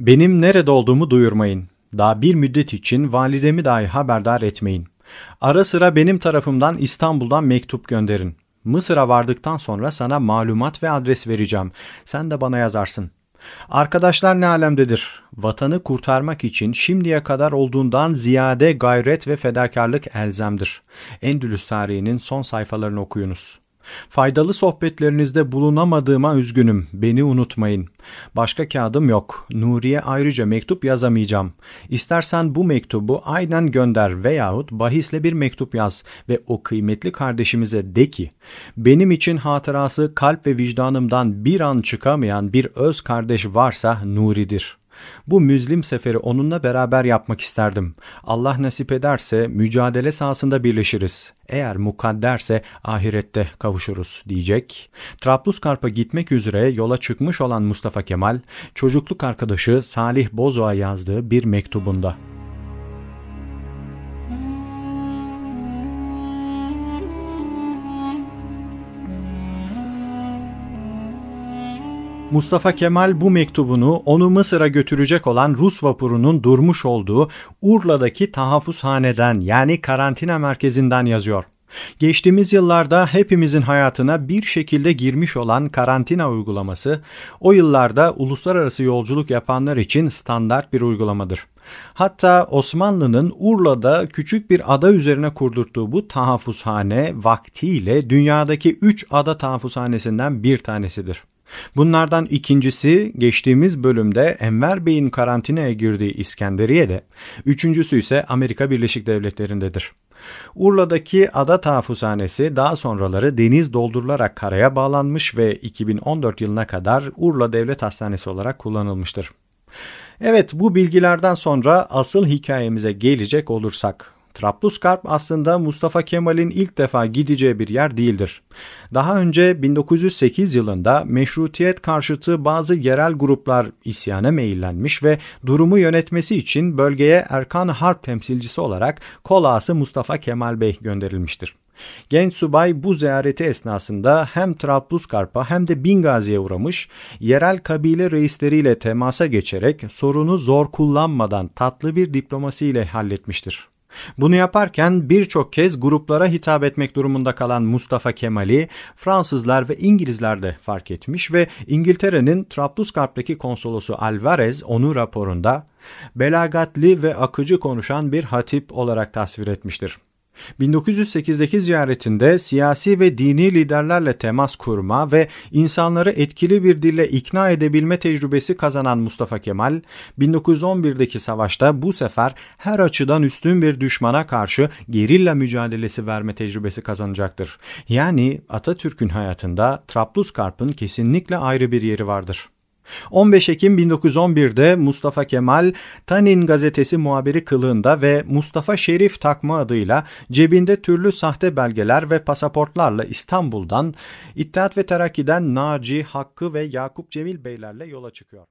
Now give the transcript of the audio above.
Benim nerede olduğumu duyurmayın. Daha bir müddet için validemi dahi haberdar etmeyin. Ara sıra benim tarafımdan İstanbul'dan mektup gönderin. Mısır'a vardıktan sonra sana malumat ve adres vereceğim. Sen de bana yazarsın. Arkadaşlar ne alemdedir? Vatanı kurtarmak için şimdiye kadar olduğundan ziyade gayret ve fedakarlık elzemdir. Endülüs tarihinin son sayfalarını okuyunuz. Faydalı sohbetlerinizde bulunamadığıma üzgünüm. Beni unutmayın. Başka kağıdım yok. Nuriye ayrıca mektup yazamayacağım. İstersen bu mektubu aynen gönder veyahut bahisle bir mektup yaz ve o kıymetli kardeşimize de ki benim için hatırası kalp ve vicdanımdan bir an çıkamayan bir öz kardeş varsa Nuri'dir.'' Bu müzlim seferi onunla beraber yapmak isterdim. Allah nasip ederse mücadele sahasında birleşiriz. Eğer mukadderse ahirette kavuşuruz diyecek. Trabluskarp'a gitmek üzere yola çıkmış olan Mustafa Kemal, çocukluk arkadaşı Salih Bozo'a yazdığı bir mektubunda. Mustafa Kemal bu mektubunu onu Mısır'a götürecek olan Rus vapurunun durmuş olduğu Urla'daki tahaffuzhaneden yani karantina merkezinden yazıyor. Geçtiğimiz yıllarda hepimizin hayatına bir şekilde girmiş olan karantina uygulaması, o yıllarda uluslararası yolculuk yapanlar için standart bir uygulamadır. Hatta Osmanlı'nın Urla'da küçük bir ada üzerine kurdurttuğu bu tahaffuzhane vaktiyle dünyadaki 3 ada tahaffuzhanesinden bir tanesidir. Bunlardan ikincisi geçtiğimiz bölümde Enver Bey'in karantinaya girdiği İskenderiye'de, üçüncüsü ise Amerika Birleşik Devletleri'ndedir. Urla'daki ada tahaffuzhanesi daha sonraları deniz doldurularak karaya bağlanmış ve 2014 yılına kadar Urla Devlet Hastanesi olarak kullanılmıştır. Evet bu bilgilerden sonra asıl hikayemize gelecek olursak Trablusgarp aslında Mustafa Kemal'in ilk defa gideceği bir yer değildir. Daha önce 1908 yılında meşrutiyet karşıtı bazı yerel gruplar isyana meyillenmiş ve durumu yönetmesi için bölgeye Erkan Harp temsilcisi olarak kolası Mustafa Kemal Bey gönderilmiştir. Genç subay bu ziyareti esnasında hem Trablusgarp'a hem de Bingazi'ye uğramış, yerel kabile reisleriyle temasa geçerek sorunu zor kullanmadan tatlı bir diplomasiyle halletmiştir. Bunu yaparken birçok kez gruplara hitap etmek durumunda kalan Mustafa Kemal'i Fransızlar ve İngilizler de fark etmiş ve İngiltere'nin Trablusgarp'taki konsolosu Alvarez onu raporunda belagatli ve akıcı konuşan bir hatip olarak tasvir etmiştir. 1908'deki ziyaretinde siyasi ve dini liderlerle temas kurma ve insanları etkili bir dille ikna edebilme tecrübesi kazanan Mustafa Kemal, 1911'deki savaşta bu sefer her açıdan üstün bir düşmana karşı gerilla mücadelesi verme tecrübesi kazanacaktır. Yani Atatürk'ün hayatında Trablusgarp'ın kesinlikle ayrı bir yeri vardır. 15 Ekim 1911'de Mustafa Kemal Tanin gazetesi muhabiri kılığında ve Mustafa Şerif takma adıyla cebinde türlü sahte belgeler ve pasaportlarla İstanbul'dan İttihat ve Terakki'den Naci, Hakkı ve Yakup Cemil beylerle yola çıkıyor.